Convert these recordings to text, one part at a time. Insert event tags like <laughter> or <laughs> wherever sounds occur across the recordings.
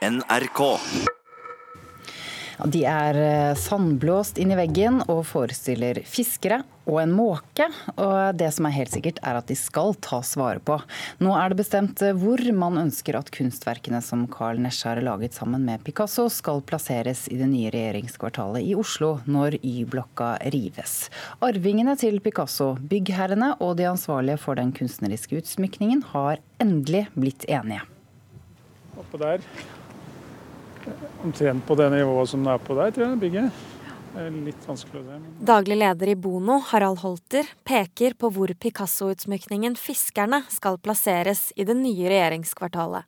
NRK. De er eh, sandblåst inn i veggen og forestiller fiskere og en måke. Og det som er helt sikkert, er at de skal tas vare på. Nå er det bestemt eh, hvor man ønsker at kunstverkene som Carl Nesje har laget sammen med Picasso, skal plasseres i det nye regjeringskvartalet i Oslo når Y-blokka rives. Arvingene til Picasso, byggherrene og de ansvarlige for den kunstneriske utsmykningen har endelig blitt enige. Oppå der omtrent på det nivået som det er på der, tror jeg, bygget. Er litt vanskelig å se. Men... Daglig leder i Bono, Harald Holter, peker på hvor Picasso-utsmykningen 'Fiskerne' skal plasseres i det nye regjeringskvartalet.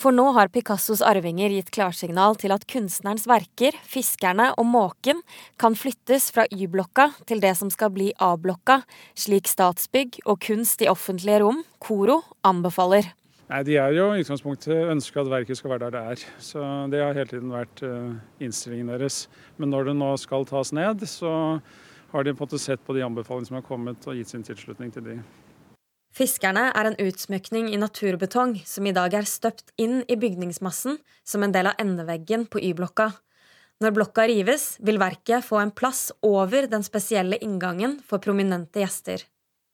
For nå har Picassos arvinger gitt klarsignal til at kunstnerens verker, 'Fiskerne' og 'Måken' kan flyttes fra Y-blokka til det som skal bli A-blokka, slik Statsbygg og Kunst i offentlige rom, KORO, anbefaler. Nei, De er jo i utgangspunktet ønsker at verket skal være der det er. Så Det har hele tiden vært uh, innstillingen deres. Men når det nå skal tas ned, så har de på en måte sett på de anbefalingene som har kommet og gitt sin tilslutning til de. Fiskerne er en utsmykning i naturbetong som i dag er støpt inn i bygningsmassen som en del av endeveggen på Y-blokka. Når blokka rives, vil verket få en plass over den spesielle inngangen for prominente gjester.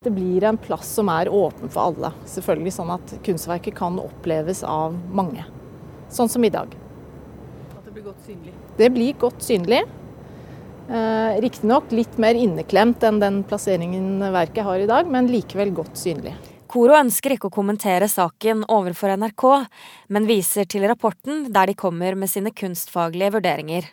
Det blir en plass som er åpen for alle. Selvfølgelig sånn at kunstverket kan oppleves av mange. Sånn som i dag. At det blir godt synlig? Det blir godt synlig. Eh, Riktignok litt mer inneklemt enn den plasseringen verket har i dag, men likevel godt synlig. Koro ønsker ikke å kommentere saken overfor NRK, men viser til rapporten der de kommer med sine kunstfaglige vurderinger.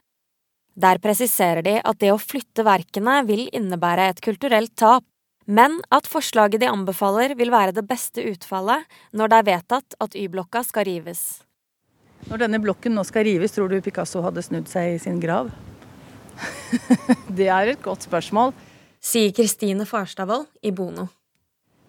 Der presiserer de at det å flytte verkene vil innebære et kulturelt tap, men at forslaget de anbefaler vil være det beste utfallet når det er vedtatt at Y-blokka skal rives. Når denne blokken nå skal rives, tror du Picasso hadde snudd seg i sin grav? <laughs> det er et godt spørsmål. Sier Kristine Farstavold i Bono.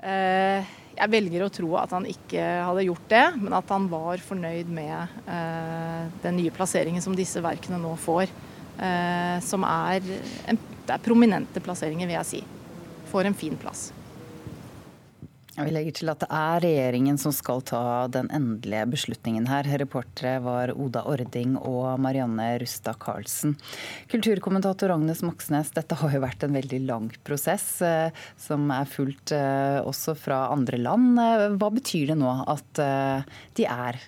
Eh, jeg velger å tro at han ikke hadde gjort det, men at han var fornøyd med eh, den nye plasseringen som disse verkene nå får. Eh, som er, en, det er prominente plasseringer, vil jeg si får en fin plass. Vi legger til at det er regjeringen som skal ta den endelige beslutningen her. Reportere var Oda Ording og Marianne Rustad Karlsen. Kulturkommentator Agnes Moxnes, dette har jo vært en veldig lang prosess, eh, som er fulgt eh, også fra andre land. Eh, hva betyr det nå at de er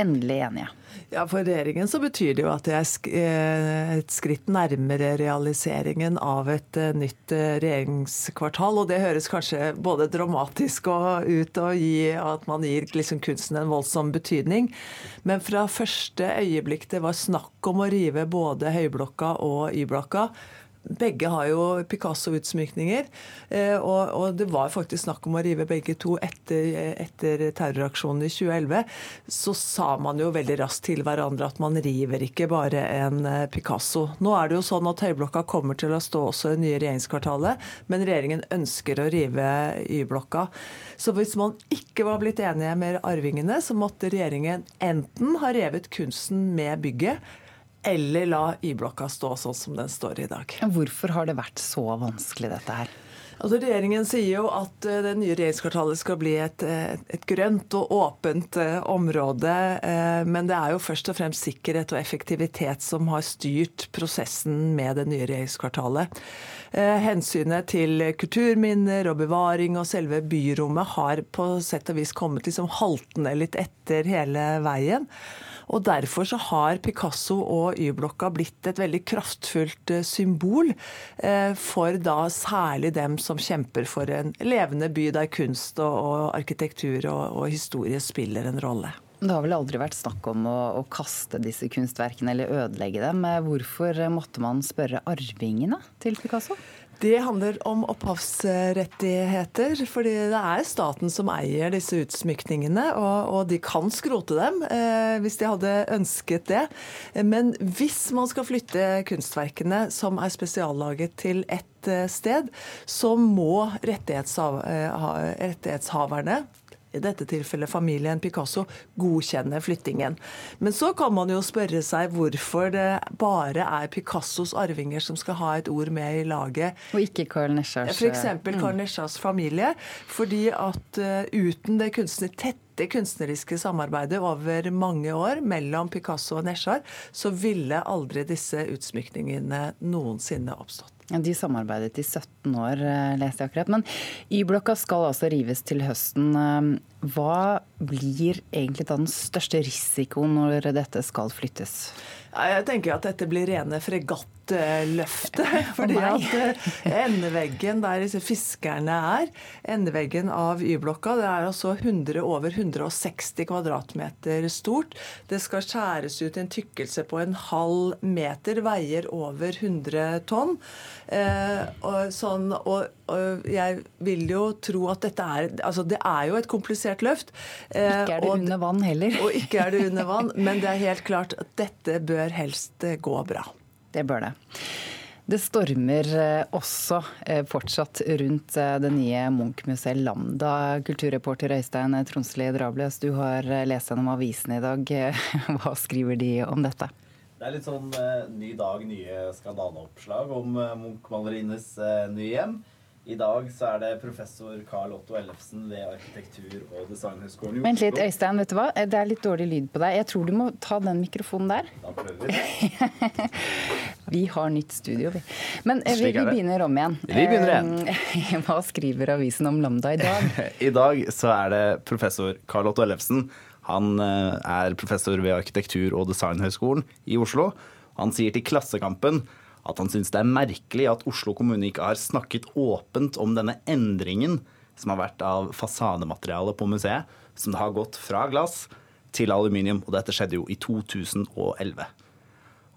endelig enige? Ja, For regjeringen så betyr det jo at det er eh, et skritt nærmere realiseringen av et eh, nytt eh, regjeringskvartal. Og det høres kanskje både dramatisk ut og gi at man gir liksom kunsten en voldsom betydning. Men fra første øyeblikk det var snakk om å rive både Høyblokka og Y-blokka, begge har jo Picasso-utsmykninger. Eh, og, og, det var faktisk snakk om å rive begge to etter, etter terroraksjonen i 2011. Så sa man jo veldig raskt til hverandre at man river ikke bare en eh, Picasso. Nå er det jo sånn at Høyblokka kommer til å stå også i nye regjeringskvartalet, men regjeringen ønsker å rive Y-blokka. Så hvis man ikke var blitt enige med arvingene, så måtte regjeringen enten ha revet kunsten med bygget, eller la Y-blokka stå sånn som den står i dag. Hvorfor har det vært så vanskelig, dette her? Altså Regjeringen sier jo at eh, det nye regjeringskvartalet skal bli et, eh, et, grønt og åpent eh, område. Men det er jo først og fremst sikkerhet og effektivitet som har styrt prosessen med det nye regjeringskvartalet. Hensynet til kulturminner og bevaring og selve byrommet har på sett og vis kommet liksom haltende litt etter hele veien. Og Derfor så har Picasso og Y-blokka blitt et veldig kraftfullt eh, symbol eh, for da særlig dem som kjemper for en levende by der kunst og arkitektur og, historie spiller en rolle. Det har vel aldri vært snakk om å, å, kaste disse kunstverkene eller ødelegge dem. Hvorfor måtte man spørre arvingene til Picasso? Det handler om opphavsrettigheter. fordi det er staten som eier disse utsmykningene. Og, og de kan skrote dem eh, hvis de hadde ønsket det. Men hvis man skal flytte kunstverkene som er spesiallaget til ett eh, sted, så må eh, rettighetshaverne i dette tilfellet familien Picasso, godkjenne flyttingen. Men så kan man jo spørre seg hvorfor det bare er Picassos arvinger som skal ha et ord med i laget. Og ikke Carl Nesjas F.eks. Mm. Carl Nesjas familie. Fordi at uh, uten det kunstner tette kunstneriske samarbeidet over mange år mellom Picasso og Nesjar, så ville aldri disse utsmykningene noensinne oppstått. Ja, de samarbeidet i 17 år, eh, leste jeg akkurat. Men Y-blokka skal altså rives til høsten. Hva blir egentlig den største risikoen når dette skal flyttes? Jeg tenker at dette blir rene fregattløftet. <laughs> <laughs> Fordi at eh, endeveggen der disse fiskerne er, endeveggen av Y-blokka, det er altså 100, over 160 kvadratmeter stort. Det skal skjæres ut en tykkelse på en halv meter, veier over 100 tonn. Eh, og, sånn, og, jeg vil jo tro at dette er Altså, det er jo et komplisert løft. Eh, ikke er det og, under vann heller. Og ikke er det under <laughs> vann, men det er helt klart at dette bør helst eh, gå bra. Det bør det. Det stormer eh, også eh, fortsatt rundt det nye Munch-museet Lambda. Kulturreporter Øystein Tronsli Drables, du har lest gjennom avisene i dag. <laughs> Hva skriver de om dette? Det er litt sånn ny dag, nye skandaleoppslag om Munch-malerinnes nye hjem. I dag så er det professor Carl Otto Ellefsen ved Arkitektur- og designhøgskolen i Oslo. Vent litt, Øystein. vet du hva? Det er litt dårlig lyd på deg. Jeg tror du må ta den mikrofonen der. Da prøver vi det. <laughs> vi har nytt studio, vi. Men vi, vi, begynner om igjen. Vi begynner igjen. <laughs> Hva skriver avisen om Lambda i dag? <laughs> I dag så er det professor Carl Otto Ellefsen han eh, er professor ved Arkitektur- og designhøgskolen i Oslo. Han sier til Klassekampen at han syns det er merkelig at Oslo kommune ikke har snakket åpent om denne endringen som har vært av fasadematerialet på museet, som det har gått fra glass til aluminium. Og dette skjedde jo i 2011.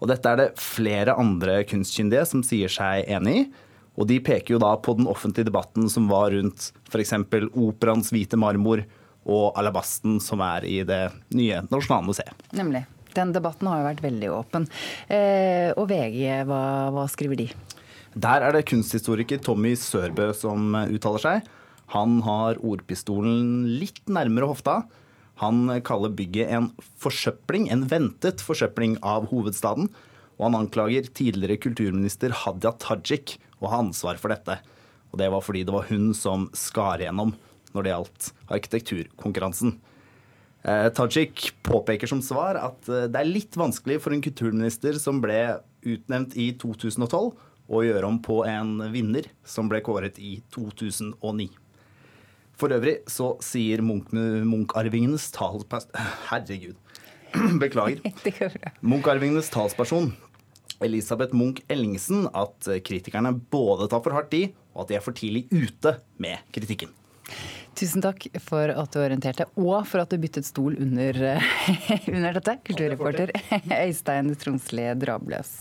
Og dette er det flere andre kunstkyndige som sier seg enig i. Og de peker jo da på den offentlige debatten som var rundt f.eks. operaens hvite marmor, og alabasten som er i det nye Nasjonalmuseet. Nemlig. Den debatten har jo vært veldig åpen. Eh, og VG, hva, hva, skriver de? Der er det kunsthistoriker Tommy Sørbø som uttaler seg. Han har ordpistolen litt nærmere hofta. Han kaller bygget en forsøpling, en ventet forsøpling av hovedstaden. Og han anklager tidligere kulturminister Hadia Tajik å ha ansvar for dette. Og det var fordi det var hun som skar igjennom når det gjaldt arkitekturkonkurransen. Eh, Tajik påpeker som svar at eh, det er litt vanskelig for en kulturminister som ble utnevnt i 2012, å gjøre om på en vinner som ble kåret i 2009. For øvrig så sier Munch-arvingenes talsperson <laughs> Herregud. <clears throat> Beklager. <laughs> Munch-arvingenes talsperson Elisabeth Munch Ellingsen at kritikerne både tar for hardt i, og at de er for tidlig ute med kritikken. Tusen takk for at du orienterte, og for at du byttet stol under, <laughs> under dette. Kulturreporter Øystein Tronsli Drabløs.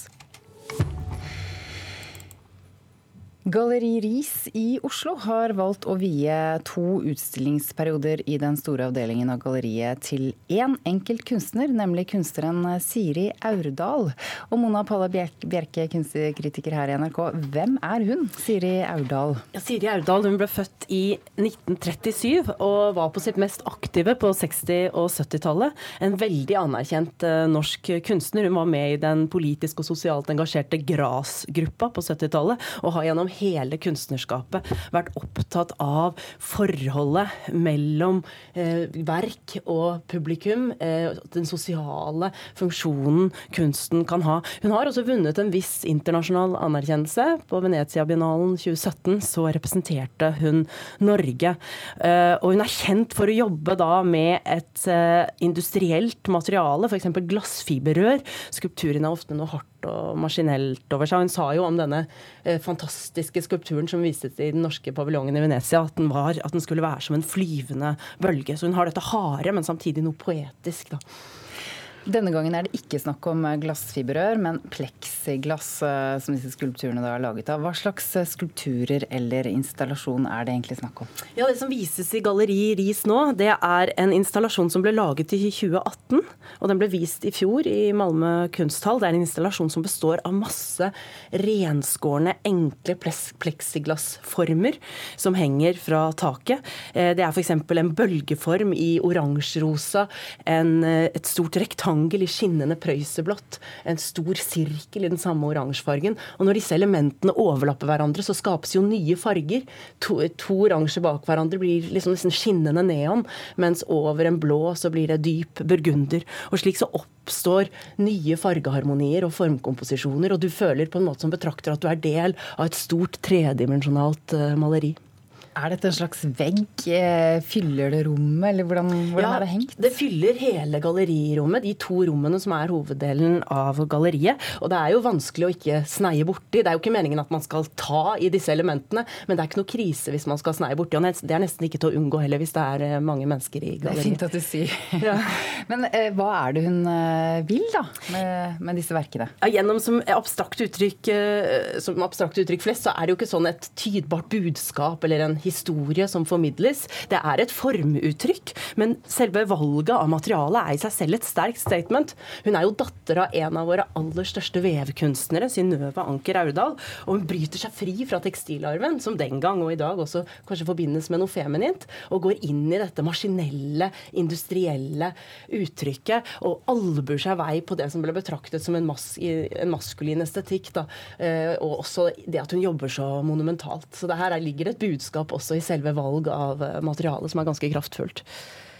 Galleri Ris i Oslo har valgt å vie to utstillingsperioder i den store avdelingen av galleriet til én enkelt kunstner, nemlig kunstneren Siri Aurdal. Og Mona Palle Bjerke, kunstkritiker her i NRK, hvem er hun, Siri Aurdal? Ja, Siri Aurdal hun ble født i 1937 og var på sitt mest aktive på 60- og 70-tallet. En veldig anerkjent uh, norsk kunstner. Hun var med i den politisk og sosialt engasjerte GRAS-gruppa på 70-tallet, og har gjennom hele kunstnerskapet vært opptatt av forholdet mellom eh, verk og publikum. Eh, den sosiale funksjonen kunsten kan ha. Hun har også vunnet en viss internasjonal anerkjennelse. På Venezia-biennalen 2017 så representerte hun Norge. Eh, og hun er kjent for å jobbe da med et eh, industrielt materiale, f.eks. glassfiberrør. Skulpturene er ofte noe hardt og maskinelt over seg. Hun sa jo om denne eh, fantastiske skulpturen som vises i den norske paviljongen i Venezia, at den, var, at den skulle være som en flyvende bølge. Så hun har dette harde, men samtidig noe poetisk. da. Denne gangen er det ikke snakk om glassfiberrør, men pleksiglass eh, som disse skulpturene er laget av. Hva slags eh, skulpturer eller installasjon er det egentlig snakk om? Ja, Det som vises i Galleri Ris nå, det er en installasjon som ble laget i 2018. Og den ble vist i fjor i Malmö kunsthall. Det er en installasjon som består av masse renskårne, enkle plexiglassformer som henger fra taket. Det er f.eks. en bølgeform i oransjerosa, et stort rektangel i skinnende prøyserblått, en stor sirkel i den samme oransjefargen. Og når disse elementene overlapper hverandre, så skapes jo nye farger. To, to oransje bak hverandre blir liksom nesten skinnende neon, mens over en blå så blir det dyp burgunder. Og slik så oppstår nye fargeharmonier og formkomposisjoner, og du føler på en måte som betrakter at du er del av et stort tredimensjonalt uh, maleri. Er dette en slags vegg? Eh, fyller det rommet, eller hvordan, hvordan ja, er det hengt? Det fyller hele gallerirommet, de to rommene som er hoveddelen av galleriet. Og det er jo vanskelig å ikke sneie borti. Det er jo ikke meningen at man skal ta i disse elementene, men det er ikke noe krise hvis man skal sneie borti. Og det er nesten ikke til å unngå heller hvis det er eh, mange mennesker i galleriet. Det er fint at du sier. <laughs> Ja. <laughs> men eh, hva er det hun vil, da, med, med disse verkene? Ja, gjennom som abstrakt uttrykk, som abstrakt uttrykk flest, så er det jo ikke sånn et tydbart budskap eller en historie som formidles. Det er et formuttrykk, men selve valget av materialet er i seg selv et sterkt statement. Hun er jo datter av en av våre aller største vevkunstnere, Synnøve Anker Aurdal. Og hun bryter seg fri fra tekstilarven, som den gang og i dag også kanskje forbindes med noe feminint, og går inn i dette maskinelle, industrielle uttrykket og albuer seg vei på det som ble betraktet som en, mas en maskulin estetikk. Da. Eh, og også det at hun jobber så monumentalt. Så det her ligger et budskap også i selve valg av eh, materiale, som er ganske kraftfullt.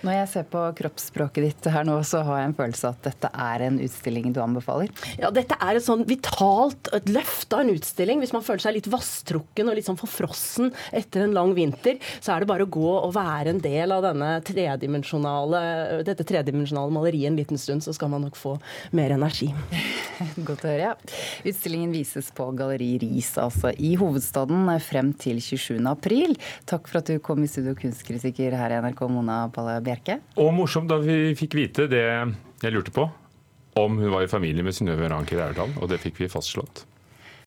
Når jeg ser på kroppsspråket ditt her nå, så har jeg en følelse av at dette er en utstilling du anbefaler? Ja, dette er et sånn vitalt et løft av en utstilling. Hvis man føler seg litt vasstrukken og litt sånn forfrossen etter en lang vinter, så er det bare å gå og være en del av denne tredimensjonale, dette tredimensjonale maleriet en liten stund, så skal man nok få mer energi. <laughs> Godt å høre. ja. Utstillingen vises på Galleri Ris, altså i hovedstaden, frem til 27. april. Takk for at du kom i studio, kunstkritiker her i NRK, Mona Palle Bjerke. Og morsomt da vi fikk vite det jeg lurte på, om hun var i familie med Synnøve Ranker Aurdal, og det fikk vi fastslått.